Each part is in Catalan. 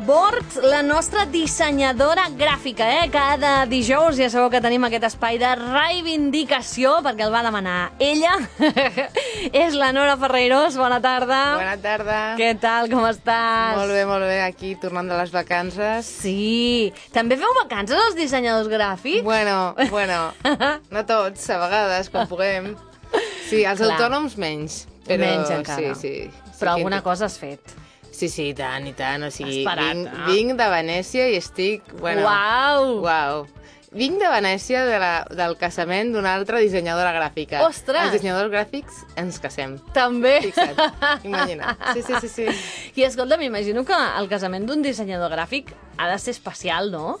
bord la nostra dissenyadora gràfica, eh? Cada dijous ja sabeu que tenim aquest espai de reivindicació, perquè el va demanar ella. És la Nora Ferreiros, bona tarda. Bona tarda. Què tal, com estàs? Molt bé, molt bé, aquí tornant de les vacances. Sí. També feu vacances els dissenyadors gràfics? Bueno, bueno, no tots, a vegades, quan puguem. Sí, els Clar. autònoms menys. Però, Menys encara. Sí, sí. sí Però que- alguna cosa has fet. Sí, sí, i tant, i tant. O sigui, Has parat, vinc, eh? vinc de Venècia i estic... Bueno, Uau! Uau! Vinc de Venècia de la, del casament d'una altra dissenyadora gràfica. Ostres! Els dissenyadors gràfics ens casem. També. Fixa't, imagina. Sí, sí, sí, sí. I escolta, m'imagino que el casament d'un dissenyador gràfic ha de ser especial, no?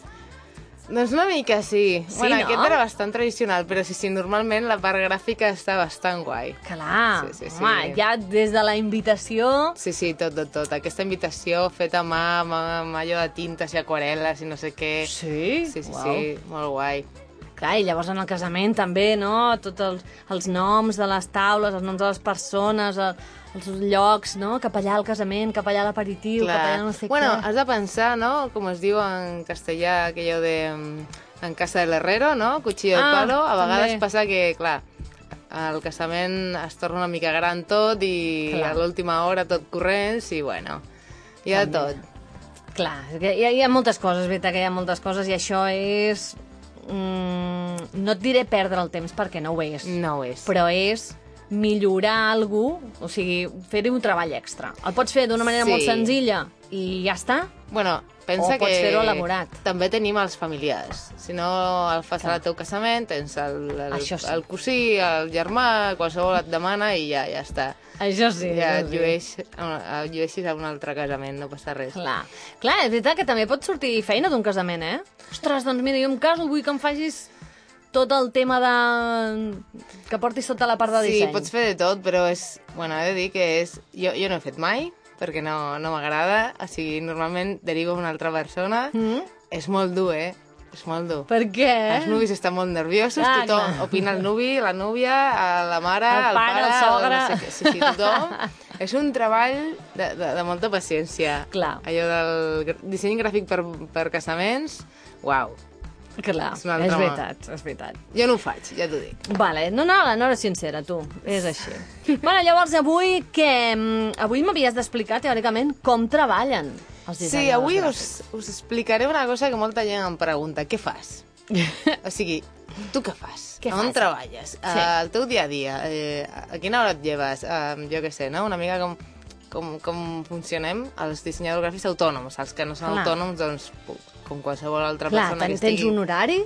Doncs una mica sí. Sí, bueno, no? aquest era bastant tradicional, però sí, sí, normalment la part gràfica està bastant guai. Clar, Sí, sí, sí. home, ja des de la invitació... Sí, sí, tot, tot, tot. Aquesta invitació feta a mà, amb, amb allò de tintes i aquarel·les i no sé què. Sí? Sí, sí, Uau. sí, molt guai. Clar, i llavors en el casament també, no? Tots els, els noms de les taules, els noms de les persones, el, els llocs, no? Cap allà al casament, cap allà a l'aperitiu, cap allà no sé bueno, què. has de pensar, no?, com es diu en castellà, aquello de... mm, En casa del herrero, no? Cuchillo de Ah, palo. A vegades també. passa que, clar, el casament es torna una mica gran tot i Clar. a l'última hora tot corrents i, bueno, hi ha de També. tot. Clar, hi ha, hi ha moltes coses, veritat que hi ha moltes coses, i això és... Mm, no et diré perdre el temps perquè no ho és. No ho és. però és millorar algú, o sigui, fer-hi un treball extra. El pots fer d'una manera Sí. molt senzilla i ja està? Bueno, pensa O pots que fer-ho elaborat. també tenim els familiars. Si no el fas Clar. al teu casament, tens el, el, Això sí. el cosí, el germà, qualsevol et demana i ja ja està. Això sí. ja et llueix, et llueixis a un altre casament, no passa res. Clar. Clar, és veritat que també pot sortir feina d'un casament, eh? Ostres, doncs mira, jo em caso, vull que em facis tot el tema de... que portis tota la part de Sí, disseny. pots fer de tot, però és... Bueno, he de dir que és... Jo, jo no he fet mai, perquè no, no m'agrada. O sigui, normalment derivo a una altra persona. Mm? És molt dur, eh? És molt dur. Per què? Els nuvis estan molt nerviosos, Ah, tothom clar. opina el nuvi, la núvia, la mare, El el, pare, el sogre. No sé què. Sí, sí, tothom. és un treball de, de, de molta paciència. Clar. Allò del disseny gràfic per, per casaments, uau. Clar, És és mà. veritat, és veritat. Jo no ho faig, ja t'ho dic. Vale, no, no, la Nora és sincera, tu. És així. bueno, llavors, avui què? Mm, Avui m'havies d'explicar, teòricament, com treballen els Sí, avui us, us explicaré una cosa que molta gent em pregunta. Què fas? O sigui, tu què fas? Què On fas? treballes? Sí. Uh, el teu dia a dia? Eh, a quina hora et lleves? Uh, jo què sé, no? Una mica com, com, com funcionem els dissenyadors gràfics autònoms. Els que no són Clar. autònoms, doncs, pu- com qualsevol altra Clar, persona que tens estigui... un horari?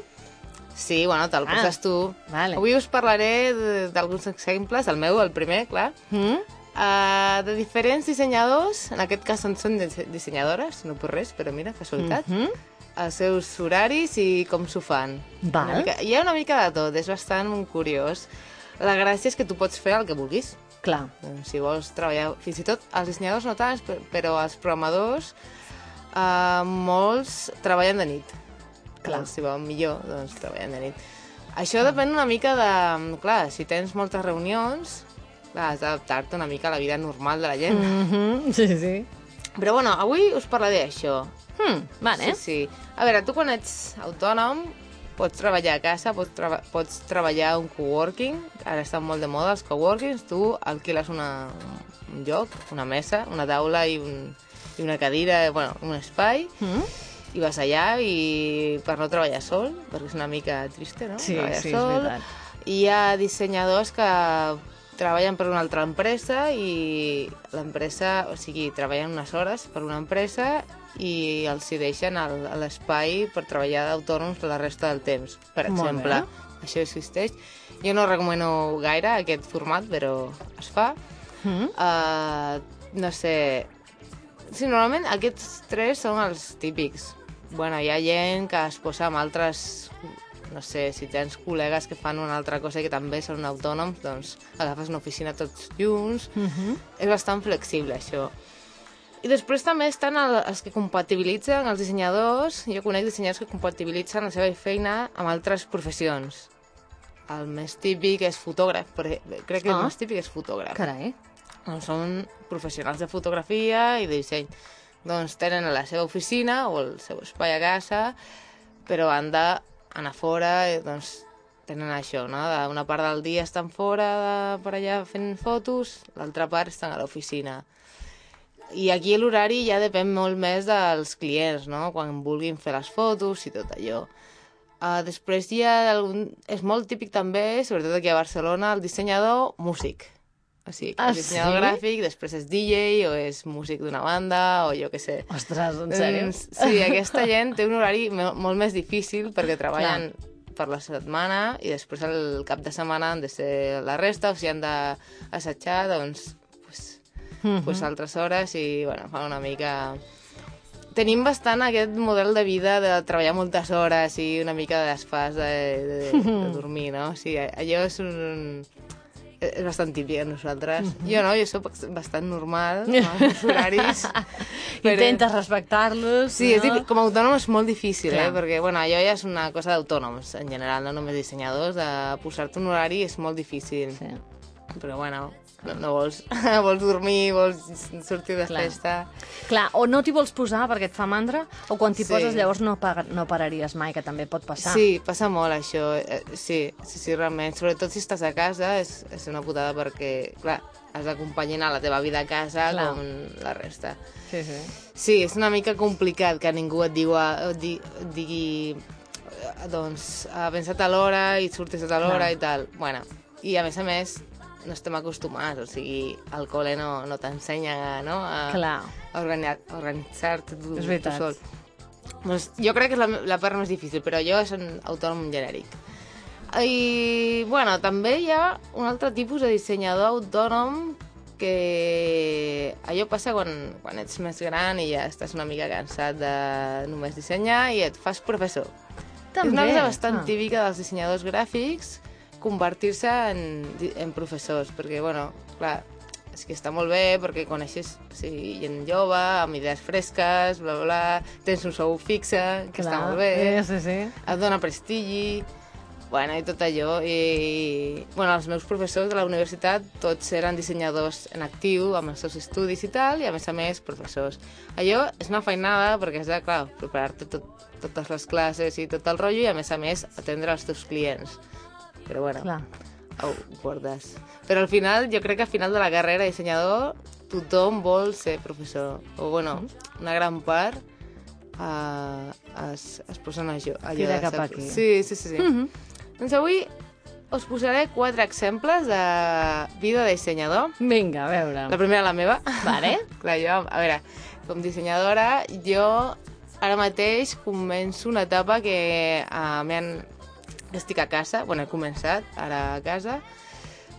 Sí, bueno, te'l Ah, poses tu. vale. Avui us parlaré de- d'alguns exemples, el meu, el primer, clar, Mm? uh, de diferents dissenyadors, en aquest cas en són dissenyadores, no per res, però mira, casualitat, Mhm. els seus horaris i com s'ho fan. Val. Mica, hi ha una mica de tot, és bastant curiós. La gràcia és que tu pots fer el que vulguis. Clar. Doncs, si vols treballar, fins i tot els dissenyadors no tant, pe- però els programadors, uh, molts treballen de nit. Clar. Doncs, si volen millor, doncs treballen de nit. Això depèn una mica de... Clar, si tens moltes reunions, clar, has d'adaptar-te una mica a la vida normal de la gent. Mm -hmm. Sí, sí. Però bueno, avui us parlaré d'això. Hmm, vale. Sí, sí. A veure, tu quan ets autònom pots treballar a casa, pots, treba pots treballar a un coworking, ara estan molt de moda els coworkings, tu alquiles una, un lloc, una mesa, una taula i, un, i una cadira, bueno, un espai, Mm? i vas allà i per no treballar sol, perquè és una mica triste, no? Sí, treballar sí, és sol. veritat. I hi ha dissenyadors que treballen per una altra empresa i l'empresa, o sigui, treballen unes hores per una empresa i els hi deixen l'espai per treballar d'autònoms la resta del temps, per Molt exemple. bé. Això existeix. Jo no recomano gaire aquest format, però es fa. Mm? Uh, no sé... Sí, normalment aquests tres són els típics. Bueno, hi ha gent que es posa amb altres... No sé, si tens col·legues que fan una altra cosa i que també són autònoms, doncs agafes una oficina tots junts. Mm -hmm. És bastant flexible, això. I després també estan el, els que compatibilitzen, els dissenyadors. Jo conec dissenyadors que compatibilitzen la seva feina amb altres professions. El més típic és fotògraf, però crec que Ah. el més típic és fotògraf. Carai. Doncs són professionals de fotografia i de disseny. doncs tenen la seva oficina o el seu espai a casa, però han d'anar fora, i, doncs tenen això, no? Una part del dia estan fora de, per allà fent fotos, l'altra part estan a l'oficina. I aquí l'horari ja depèn molt més dels clients, no? Quan vulguin fer les fotos i tot allò. Uh, després hi ha algun... És molt típic també, sobretot aquí a Barcelona, el dissenyador músic. O sigui, que Ah, el dissenyador sí? gràfic, després és DJ o és músic d'una banda o jo què sé. Ostres, en sèrio? Mm, Sí, aquesta gent té un horari molt més difícil perquè treballen per la setmana i després el cap de setmana han de ser la resta, o sigui, han d'assetjar, doncs, pues, Mhm. pues altres hores i, bueno, fan una mica... Tenim bastant aquest model de vida de treballar moltes hores i una mica de desfàs de, de, de dormir, no? O sigui, allò és un... És bastant típic a nosaltres. Mhm. Jo no, jo sóc bastant normal amb els horaris. però- Intentes respectar-los, Sí, és no? difí- com a autònom és molt difícil, Clar. eh? perquè bueno, allò ja és una cosa d'autònoms en general, no només dissenyadors, de posar-te un horari és molt difícil. Sí. Però bueno, no, no vols, vols dormir, vols sortir de Clar. festa... Clar, o no t'hi vols posar perquè et fa mandra, o quan t'hi Sí. poses llavors no, pa no pararies mai, que també pot passar. Sí, passa molt això, eh, sí, sí, sí, realment. Sobretot si estàs a casa és, és una putada perquè, clar, has d'acompanyar la teva vida a casa Clar. com la resta. sí. sí. Sí, és una mica complicat que ningú et, diu, et, di, et digui eh, doncs, ha pensat a l'hora i surtis a l'hora Clar. i tal. Bueno, i a més a més no estem acostumats, o sigui, al col·le no, no t'ensenya no? a, Clar. a organi- a organitzar-te tu, És tu veritat. sol. Doncs jo crec que és la, la part més difícil, però jo és un autònom genèric. I, bueno, també hi ha un altre tipus de dissenyador autònom que allò passa quan, quan ets més gran i ja estàs una mica cansat de només dissenyar i et fas professor. També. És una cosa bastant Ah. típica dels dissenyadors gràfics convertir-se en, en professors, perquè, bueno, clar, és que està molt bé perquè coneixes sigui, gent jove, amb idees fresques, bla, bla, bla, tens un sou fixe, que està Clar. molt bé, Sí, sí, sí. et dona prestigi, bueno, i tot allò. I, bueno, els meus professors de la universitat tots eren dissenyadors en actiu, amb els seus estudis i tal, i a més a més professors. Allò és una feinada perquè has de, clar, preparar-te tot, totes les classes i tot el rotllo i a més a més atendre els teus clients. Però bueno, Clar. ho guardes. Però al final, jo crec que al final de la carrera de dissenyador tothom vol ser professor. O bueno, una gran part uh, es, es posen allò, allò Tira de cap ser- aquí. Sí, sí, sí. sí. Mm -hmm. Doncs avui us posaré quatre exemples de vida de dissenyador. Vinga, a veure. La primera, la meva. Vale. Clar, jo, a veure, com dissenyadora, jo ara mateix començo una etapa que uh, m'han... estic a casa, bueno, he començat ara a casa,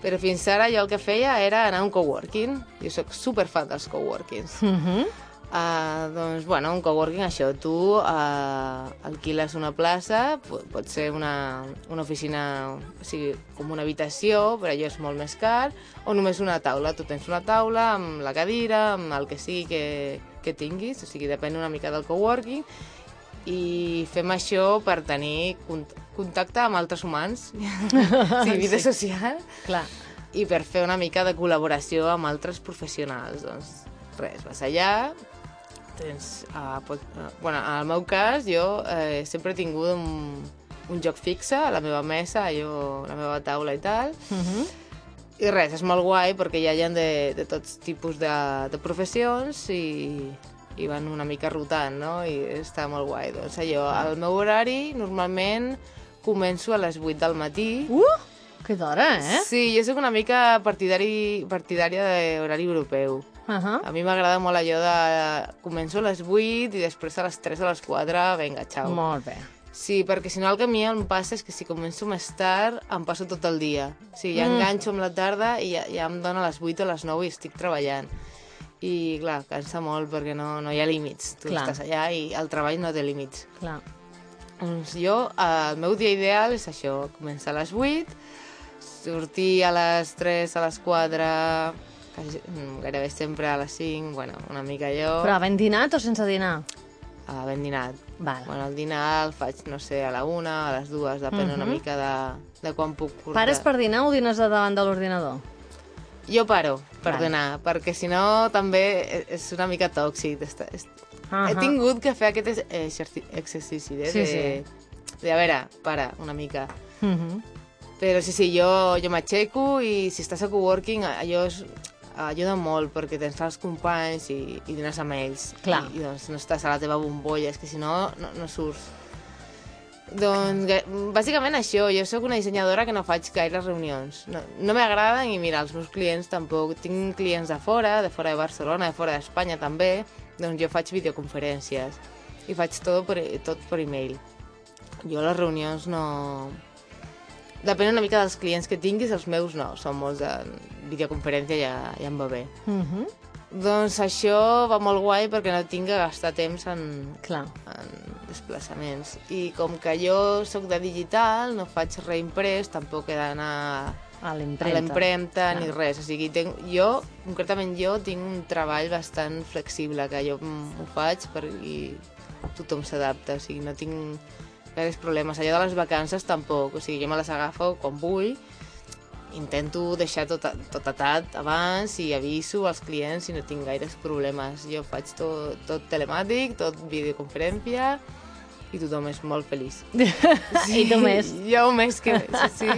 però fins ara jo el que feia era anar a un coworking. Jo sóc superfan dels coworkings. Mm -hmm. Uh, doncs, bueno, un coworking, això, tu uh, alquiles una plaça, po- pot ser una, una oficina, o sigui, com una habitació, però allò és molt més car, o només una taula. Tu tens una taula amb la cadira, amb el que sigui que, que tinguis, o sigui, depèn una mica del coworking, i fem això per tenir cont contacte amb altres humans, sigui, vida Sí. social, Clar. i per fer una mica de col·laboració amb altres professionals. Doncs res, vas allà, tens... Uh, pot, uh, bueno, en el meu cas, jo eh, sempre he tingut un, un joc fixe a la meva mesa, jo, la meva taula i tal, Mm -hmm. i res, és molt guai perquè hi ha gent de, de tots tipus de, de professions i, i van una mica rotant, no? I està molt guai. Doncs allò, el meu horari normalment començo a les 8 del matí, Uh, que d'hora, eh? Sí, jo sóc una mica partidari, partidària d'horari europeu. Uh -huh. A mi m'agrada molt allò de... Començo a les 8 i després a les 3 o a les 4, vinga, xau. Molt bé. Sí, perquè si no el que a mi em passa és que si començo més tard em passo tot el dia. O sigui, ja Mm. enganxo amb la tarda i ja, ja em dona a les 8 o a les 9 i estic treballant. I, clar, cansa molt perquè no, no hi ha límits. Tu Clar. estàs allà i el treball no té límits. Clar. Doncs jo, el meu dia ideal és això, començar a les 8, sortir a les 3, a les 4, quasi, mm, gairebé sempre a les 5, bueno, una mica allò, Però ben dinat o sense dinar? uh, ben dinat. Val. Bueno, el dinar el faig, no sé, a la 1, a les 2, depèn Mhm. una mica de, de quan puc portar. Pares per dinar o dines davant de l'ordinador? Jo paro per Vale. perquè si no també és una mica tòxic. Està, és, he tingut que fer aquest ex- exerci- exercici de, Sí, de, de, a veure, para, una mica. Mhm. Però sí, sí, jo, jo m'aixeco i si estàs a coworking allò és, ajuda molt perquè tens els companys i, i dines amb ells. Clar. I, I doncs no estàs a la teva bombolla, és que si no, no, no surts. Doncs, bàsicament això, jo sóc una dissenyadora que no faig gaire reunions. No, no m'agraden i mira, els meus clients tampoc. Tinc clients de fora, de fora de Barcelona, de fora d'Espanya també, doncs jo faig videoconferències i faig tot per, tot per e-mail. Jo les reunions no... Depèn una mica dels clients que tinguis, els meus no, són molts de videoconferència ja, ja em va bé. Mhm. Doncs això va molt guai perquè no tinc que gastar temps en, Clar. en desplaçaments. I com que jo sóc de digital, no faig reimprès, tampoc he d'anar A l'empremta ni res. O sigui, tenc, jo, concretament jo, tinc un treball bastant flexible, que jo m'ho faig per, i tothom s'adapta. O sigui, no tinc gaires problemes. Allò de les vacances tampoc. O sigui, jo me les agafo quan vull, intento deixar tot, a- tot atat abans i aviso als clients i no tinc gaires problemes. Jo faig tot, tot telemàtic, tot videoconferència i tothom és molt feliç. I tu més. Jo més que més, sí.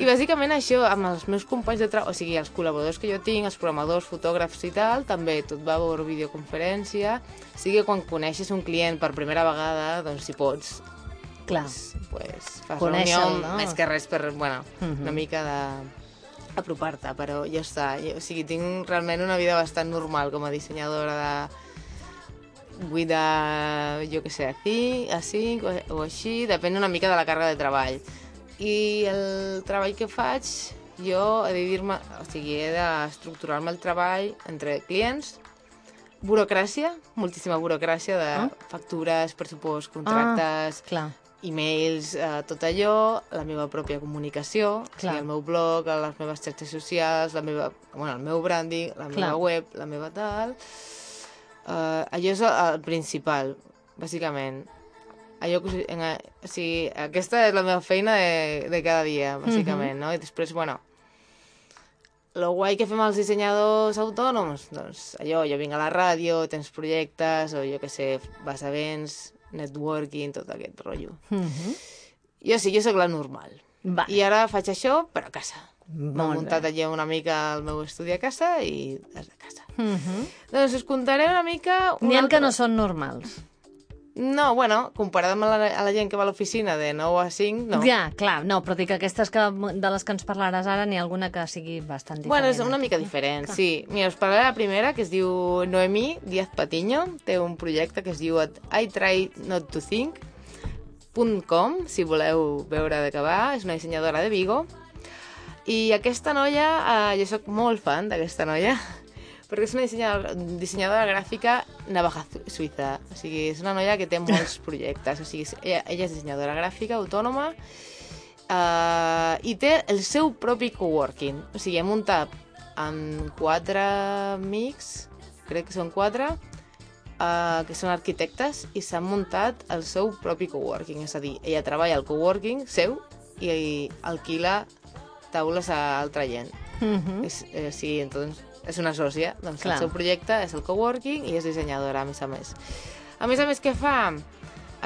I bàsicament això, amb els meus companys de treball, o sigui, els col·laboradors que jo tinc, els programadors, fotògrafs i tal, també tot va per videoconferència. O sigui que quan coneixes un client per primera vegada, doncs si pots, Clar. pues, fas Conèixer-lo, reunió, no? més que res per, bueno, Mhm. una mica de apropar-te, però ja està. Jo, o sigui, tinc realment una vida bastant normal com a dissenyadora de 8 de, jo què sé, a 5, a 5 o, o així, depèn una mica de la càrrega de treball. I el treball que faig, jo he de dir-me, o sigui, he d'estructurar-me el treball entre clients, burocràcia, moltíssima burocràcia de Ah. factures, pressupost, contractes, Clar. E-mails, eh, tot allò, la meva pròpia comunicació, o Clar. sigui, el meu blog, les meves xarxes socials, la meva, bueno, el meu branding, la Clar. meva web, la meva tal... Uh, allò és el, principal, bàsicament. Allò que, en, o sigui, aquesta és la meva feina de, de cada dia, bàsicament, no? I després, bueno, lo guai que fem els dissenyadors autònoms, doncs allò, jo vinc a la ràdio, tens projectes, o jo que sé, vas a events, networking, tot aquest rotllo. Mhm. Jo sí, jo sóc la normal. Va. I ara faig això, però a casa. M'he muntat allà una mica el meu estudi a casa i des de casa. Mhm. Doncs us contaré una mica... N'hi ha que altra- no són normals. No, bueno, comparat amb la, a la gent que va a l'oficina de 9 a 5, no. Ja, clar, no, però dic que aquestes que, de les que ens parlaràs ara n'hi ha alguna que sigui bastant diferent. Bueno, és una mica diferent, sí. Mira, us parlaré la primera, que es diu Noemí Díaz Patiño. Té un projecte que es diu I Try Not To Think .com, si voleu veure de què va. És una dissenyadora de Vigo. I aquesta noia, eh, jo sóc molt fan d'aquesta noia, perquè és una dissenyadora, dissenyadora gràfica navaja suïssa. O sigui, és una noia que té molts projectes. O sigui, ella, ella és dissenyadora gràfica, autònoma, uh, i té el seu propi coworking. O sigui, ha muntat amb quatre amics, crec que són quatre, uh, que són arquitectes, i s'han muntat el seu propi coworking. És a dir, ella treballa al coworking seu i, alquila taules a altra gent. Mhm. És, eh, sí, entonces, és una sòcia. Doncs Clar. el seu projecte és el coworking i és dissenyadora, a més a més. A més a més, què fa?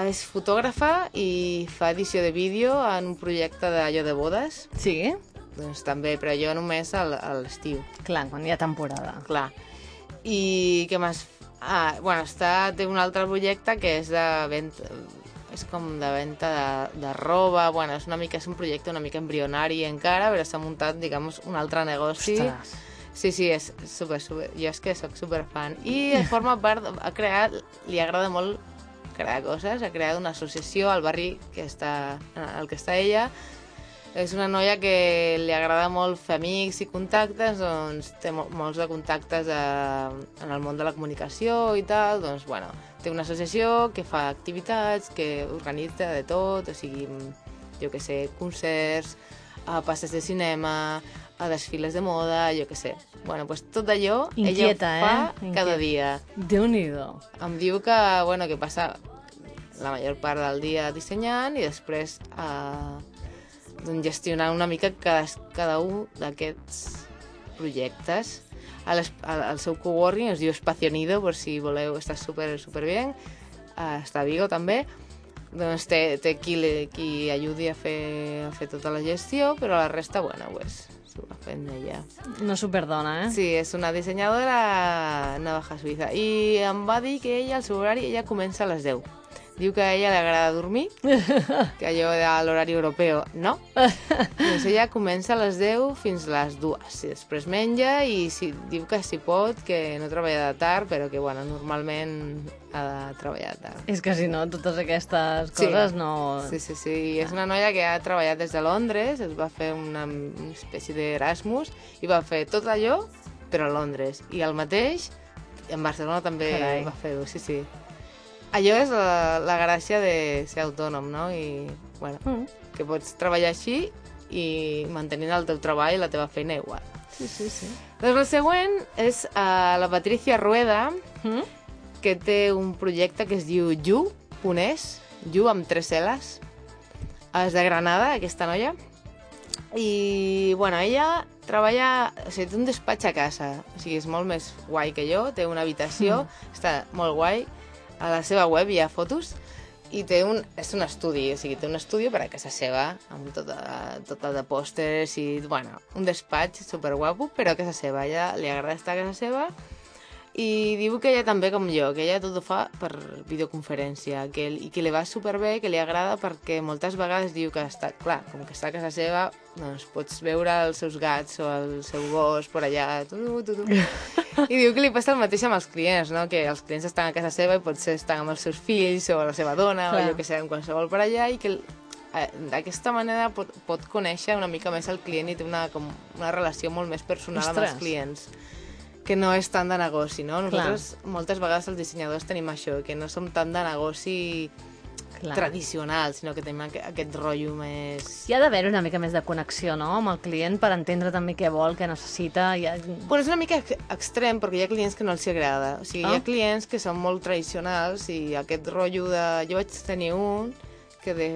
És fotògrafa i fa edició de vídeo en un projecte d'allò de bodes. Sí? Doncs també, però jo només al- a l'estiu, Clar, quan hi ha temporada. clar. I què més? Ah, bueno, està, té un altre projecte que és de venda, és com de venda de, de roba, bueno, és una mica, és un projecte una mica embrionari encara, però s'ha muntat, diguem, un altre negoci. Ostres. Sí, sí, és super, super... Jo és que sóc super fan. I forma part... Ha creat... Li agrada molt crear coses. Ha creat una associació al barri que està, al que està ella. És una noia que li agrada molt fer amics i contactes, doncs té mo molts de contactes de, en el món de la comunicació i tal, doncs bueno, té una associació que fa activitats, que organitza de tot, o sigui, jo que sé, concerts, a passes de cinema, a desfiles de moda, jo que sé. Bueno, pues tot allò Inquieta, ella fa eh? cada dia. Déu-n'hi-do. Em diu que, bueno, que passa la major part del dia dissenyant i després eh, doncs gestionant una mica cada, cada un d'aquests projectes. a les, al, al seu coworking, es diu Espacionido, per si voleu, està super, super bé. Uh, està a Vigo també. Doncs té, té qui, li, qui ajudi a fer, a fer tota la gestió, però la resta, bueno, pues, va fent ella. Una superdona, eh? Sí, és una dissenyadora navaja suïssa. I em va dir que ella, al seu horari, ella comença a les 10. Diu que a ella li agrada dormir, que allò de l'horari europeu, no. Doncs ella comença a les 10 fins a les 2. I després menja i si, diu que si pot, que no treballa de tard, però que, bueno, normalment ha de treballar de tard. És que si no, totes aquestes coses no... Sí, sí, sí. I és una noia que ha treballat des de Londres, es va fer una, una espècie d'Erasmus i va fer tot allò, però a Londres. I el mateix, en Barcelona també Carai. va fer-ho, sí, sí. Allò és la, la gràcia de ser autònom, no? I, bueno, Mm. que pots treballar així i mantenint el teu treball i la teva feina igual. Sí, sí, sí. Doncs el següent és uh, la Patricia Rueda, Mm? que té un projecte que es diu You, Punès, You amb tres L's. És de Granada, aquesta noia. I, bueno, ella treballa... O sigui, té un despatx a casa. O sigui, és molt més guai que jo. Té una habitació, mm. està molt guai. A la seva web hi ha fotos. I té un, és un estudi, o sigui, té un estudi per a casa seva, amb tota, tota de pòsters i, bueno, un despatx superguapo, però a casa seva. Ella li agrada estar a casa seva i diu que ella també, com jo, que ella tot ho fa per videoconferència que, i que li va superbé, que li agrada perquè moltes vegades diu que està, clar, com que està a casa seva, doncs pots veure els seus gats o el seu gos per allà, tu, tu, tu. I diu que li passa el mateix amb els clients, no? que els clients estan a casa seva i potser estan amb els seus fills o la seva dona Clar. o jo que sé, amb qualsevol per allà i que d'aquesta manera pot, pot conèixer una mica més el client i té una, com una relació molt més personal amb els Ostres. clients que no és tant de negoci, no? Nosaltres moltes vegades els dissenyadors tenim això, que no som tant de negoci Clar. tradicional, sinó que tenim aqu aquest rotllo més... Hi ha d'haver una mica més de connexió, no?, amb el client per entendre també què vol, què necessita. Hi ha... Bueno, és una mica ex- extrem, perquè hi ha clients que no els agrada. O sigui, Ah. hi ha clients que són molt tradicionals i aquest rotllo de... Jo vaig tenir un que, de,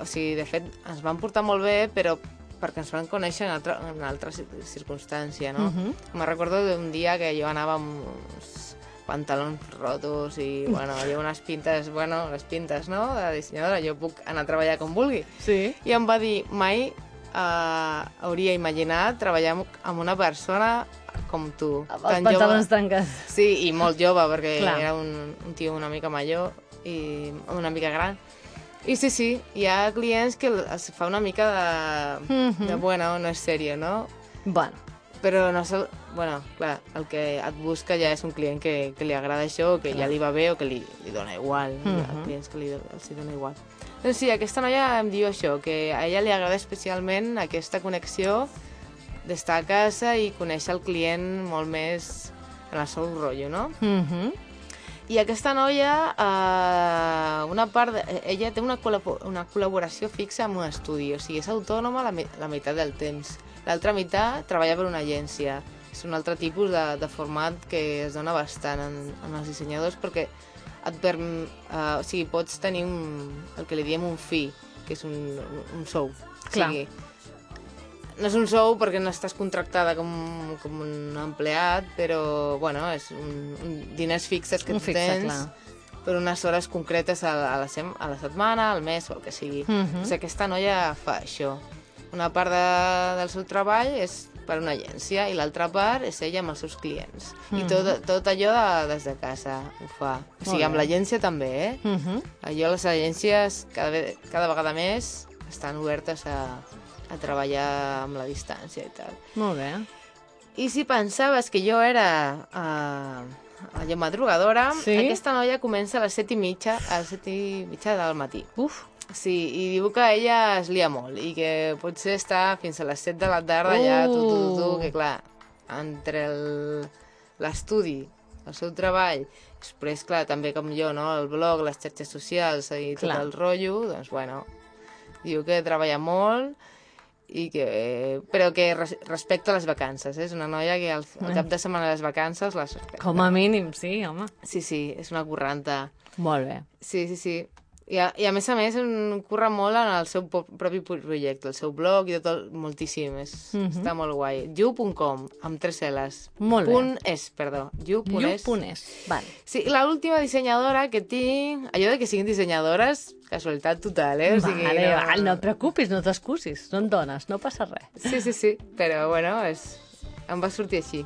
o sigui, de fet, ens van portar molt bé, però perquè ens van conèixer en, altra, en altra cir- circumstància, no? Mhm. Me recordo d'un dia que jo anava amb uns pantalons rotos i, bueno, jo unes pintes, bueno, les pintes, no?, de dissenyadora, jo puc anar a treballar com vulgui. Sí. I em va dir, mai uh, hauria imaginat treballar amb- una persona com tu. Amb els pantalons trencats. Sí, i molt jove, perquè Clar. era un, un tio una mica major i una mica gran. I sí, sí, hi ha clients que es fa una mica de, Mhm. de bueno, no és sèrio, no? Bueno, Però no sé, bueno, clar, el que et busca ja és un client que, que li agrada això, que ja li va bé o que li, li dona igual. Hi ha clients que li, els hi dona igual. Doncs sí, aquesta noia em diu això, que a ella li agrada especialment aquesta connexió d'estar a casa i conèixer el client molt més en el seu rotllo, no? mhm. I aquesta noia, eh, una part de, ella té una, una col·laboració fixa amb un estudi, o sigui, és autònoma la, mi- la meitat del temps. L'altra meitat treballa per una agència. És un altre tipus de, de format que es dona bastant en, en els dissenyadors perquè et perm, eh, o sigui, pots tenir un, el que li diem un fi, que és un, un sou. Clar. O sigui, no és un sou perquè no estàs contractada com, com un empleat, però, bueno, és un, un diners fixes que Un tu fixe, tens clar. per unes hores concretes a, a, la, sem a la setmana, al mes o el que sigui. Mhm. O sigui, aquesta noia fa això. Una part de, del seu treball és per una agència i l'altra part és ella amb els seus clients. I tot, tot allò de, des de casa ho fa. O sigui, amb l'agència també, eh? Mhm. Allò les agències cada, cada vegada més estan obertes a, a treballar amb la distància i tal. Molt bé. I si pensaves que jo era uh, allò madrugadora, Sí? aquesta noia comença a les set i mitja, a les set i mitja del matí. Uf. Sí, i diu que ella es lia molt i que potser està fins a les 7 de la tarda ja tu, tu, tu, tu, Uh. que clar, entre el- l'estudi, el seu treball, després, clar, també com jo, no?, el blog, les xarxes socials i tot Clar. el rotllo, doncs, bueno, diu que treballa molt i que, però que res, respecta les vacances, eh? és una noia que al, al cap de setmana de les vacances les respecta. Com a mínim, sí, home. Sí, sí, és una curranta. Molt bé. Sí, sí, sí. I a, I a més a més curra molt en el seu propi projecte, el seu blog i tot el, moltíssim, és, està molt guai. You.com, amb tres L's. Molt bé. Punt és, perdó. You.es. You.es. Vale. Sí, l'última dissenyadora que tinc... Allò de que siguin dissenyadores, casualitat total, eh? O sigui, Vale, vale, no et preocupis, no t'excusis. Són dones, no passa res. Sí, sí, sí, però bueno, és... em va sortir així.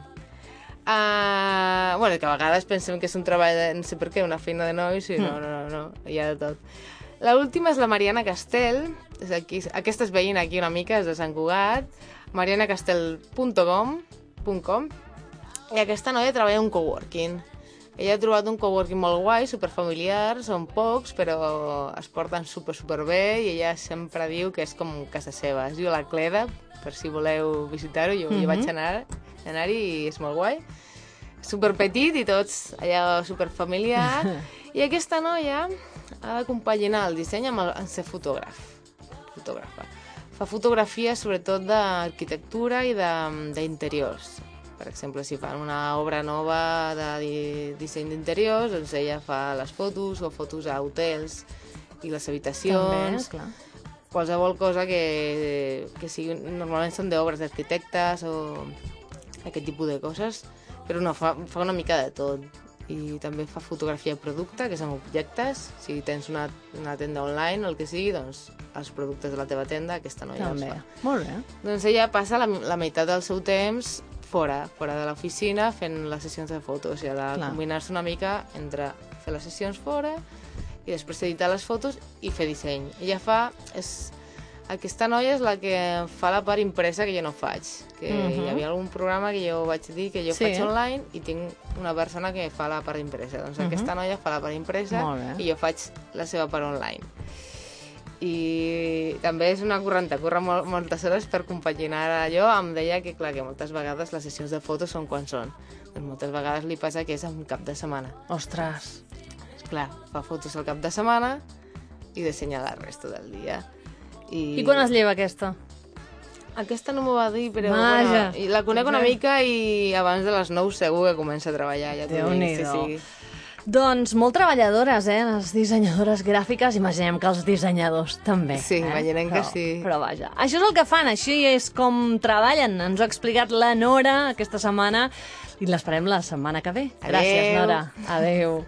Uh, bueno, que a vegades pensem que és un treball de, no sé per què, una feina de nois, i no, no, no, no, hi ha de tot. L'última és la Mariana Castell, és aquí, aquesta és veïna aquí una mica, és de Sant Cugat, marianacastell.com .com, i aquesta noia treballa en un coworking. Ella ha trobat un coworking molt guai, superfamiliar, són pocs, però es porten super, super bé i ella sempre diu que és com casa seva. Es diu La Cleda, per si voleu visitar-ho, jo hi vaig anar, anar-hi i és molt guai. Super petit i tots allà super familiar. I aquesta noia ha de compaginar el disseny amb, el, amb ser fotògraf. Fotògrafa. Fa fotografies sobretot d'arquitectura i de- d'interiors. Per exemple, si fan una obra nova de di- disseny d'interiors, doncs ella fa les fotos o fotos a hotels i les També, habitacions clar. qualsevol cosa que, que sigui... Normalment són d'obres d'arquitectes o aquest tipus de coses, però no, fa, fa una mica de tot. I també fa fotografia de producte, que amb objectes. Si tens una, una tenda online o el que sigui, doncs els productes de la teva tenda, aquesta noia els També. fa. Molt bé. Doncs ella passa la, la meitat del seu temps fora, fora de l'oficina, fent les sessions de fotos. I ha de combinar-se una mica entre fer les sessions fora i després editar les fotos i fer disseny. Ella fa... És, aquesta noia és la que fa la part impresa que jo no faig. Que Mhm. hi havia algun programa que jo vaig dir que jo Sí. faig online i tinc una persona que fa la part impresa. Doncs aquesta noia fa la part impresa Mhm. I jo faig la seva part online i també és una correnta, corre mol, moltes hores per compaginar allò. Em deia que, clar, que moltes vegades les sessions de fotos són quan són. Doncs moltes vegades li passa que és en cap de setmana. Ostres. Clar, fa fotos al cap de setmana i dissenya la resta del dia. I, I quan es lleva aquesta? Aquesta no m'ho va dir, però Vaja. bueno, la conec una mica i abans de les 9 segur que comença a treballar. Ja dic, sí, Déu-n'hi-do. sí. Doncs molt treballadores, eh, les dissenyadores gràfiques. Imaginem que els dissenyadors també. Sí, eh? imaginem que però, sí. Però vaja, això és el que fan, així és com treballen. Ens ho ha explicat la Nora aquesta setmana i l'esperem la setmana que ve. Gràcies, Adeu. Nora. Adeu.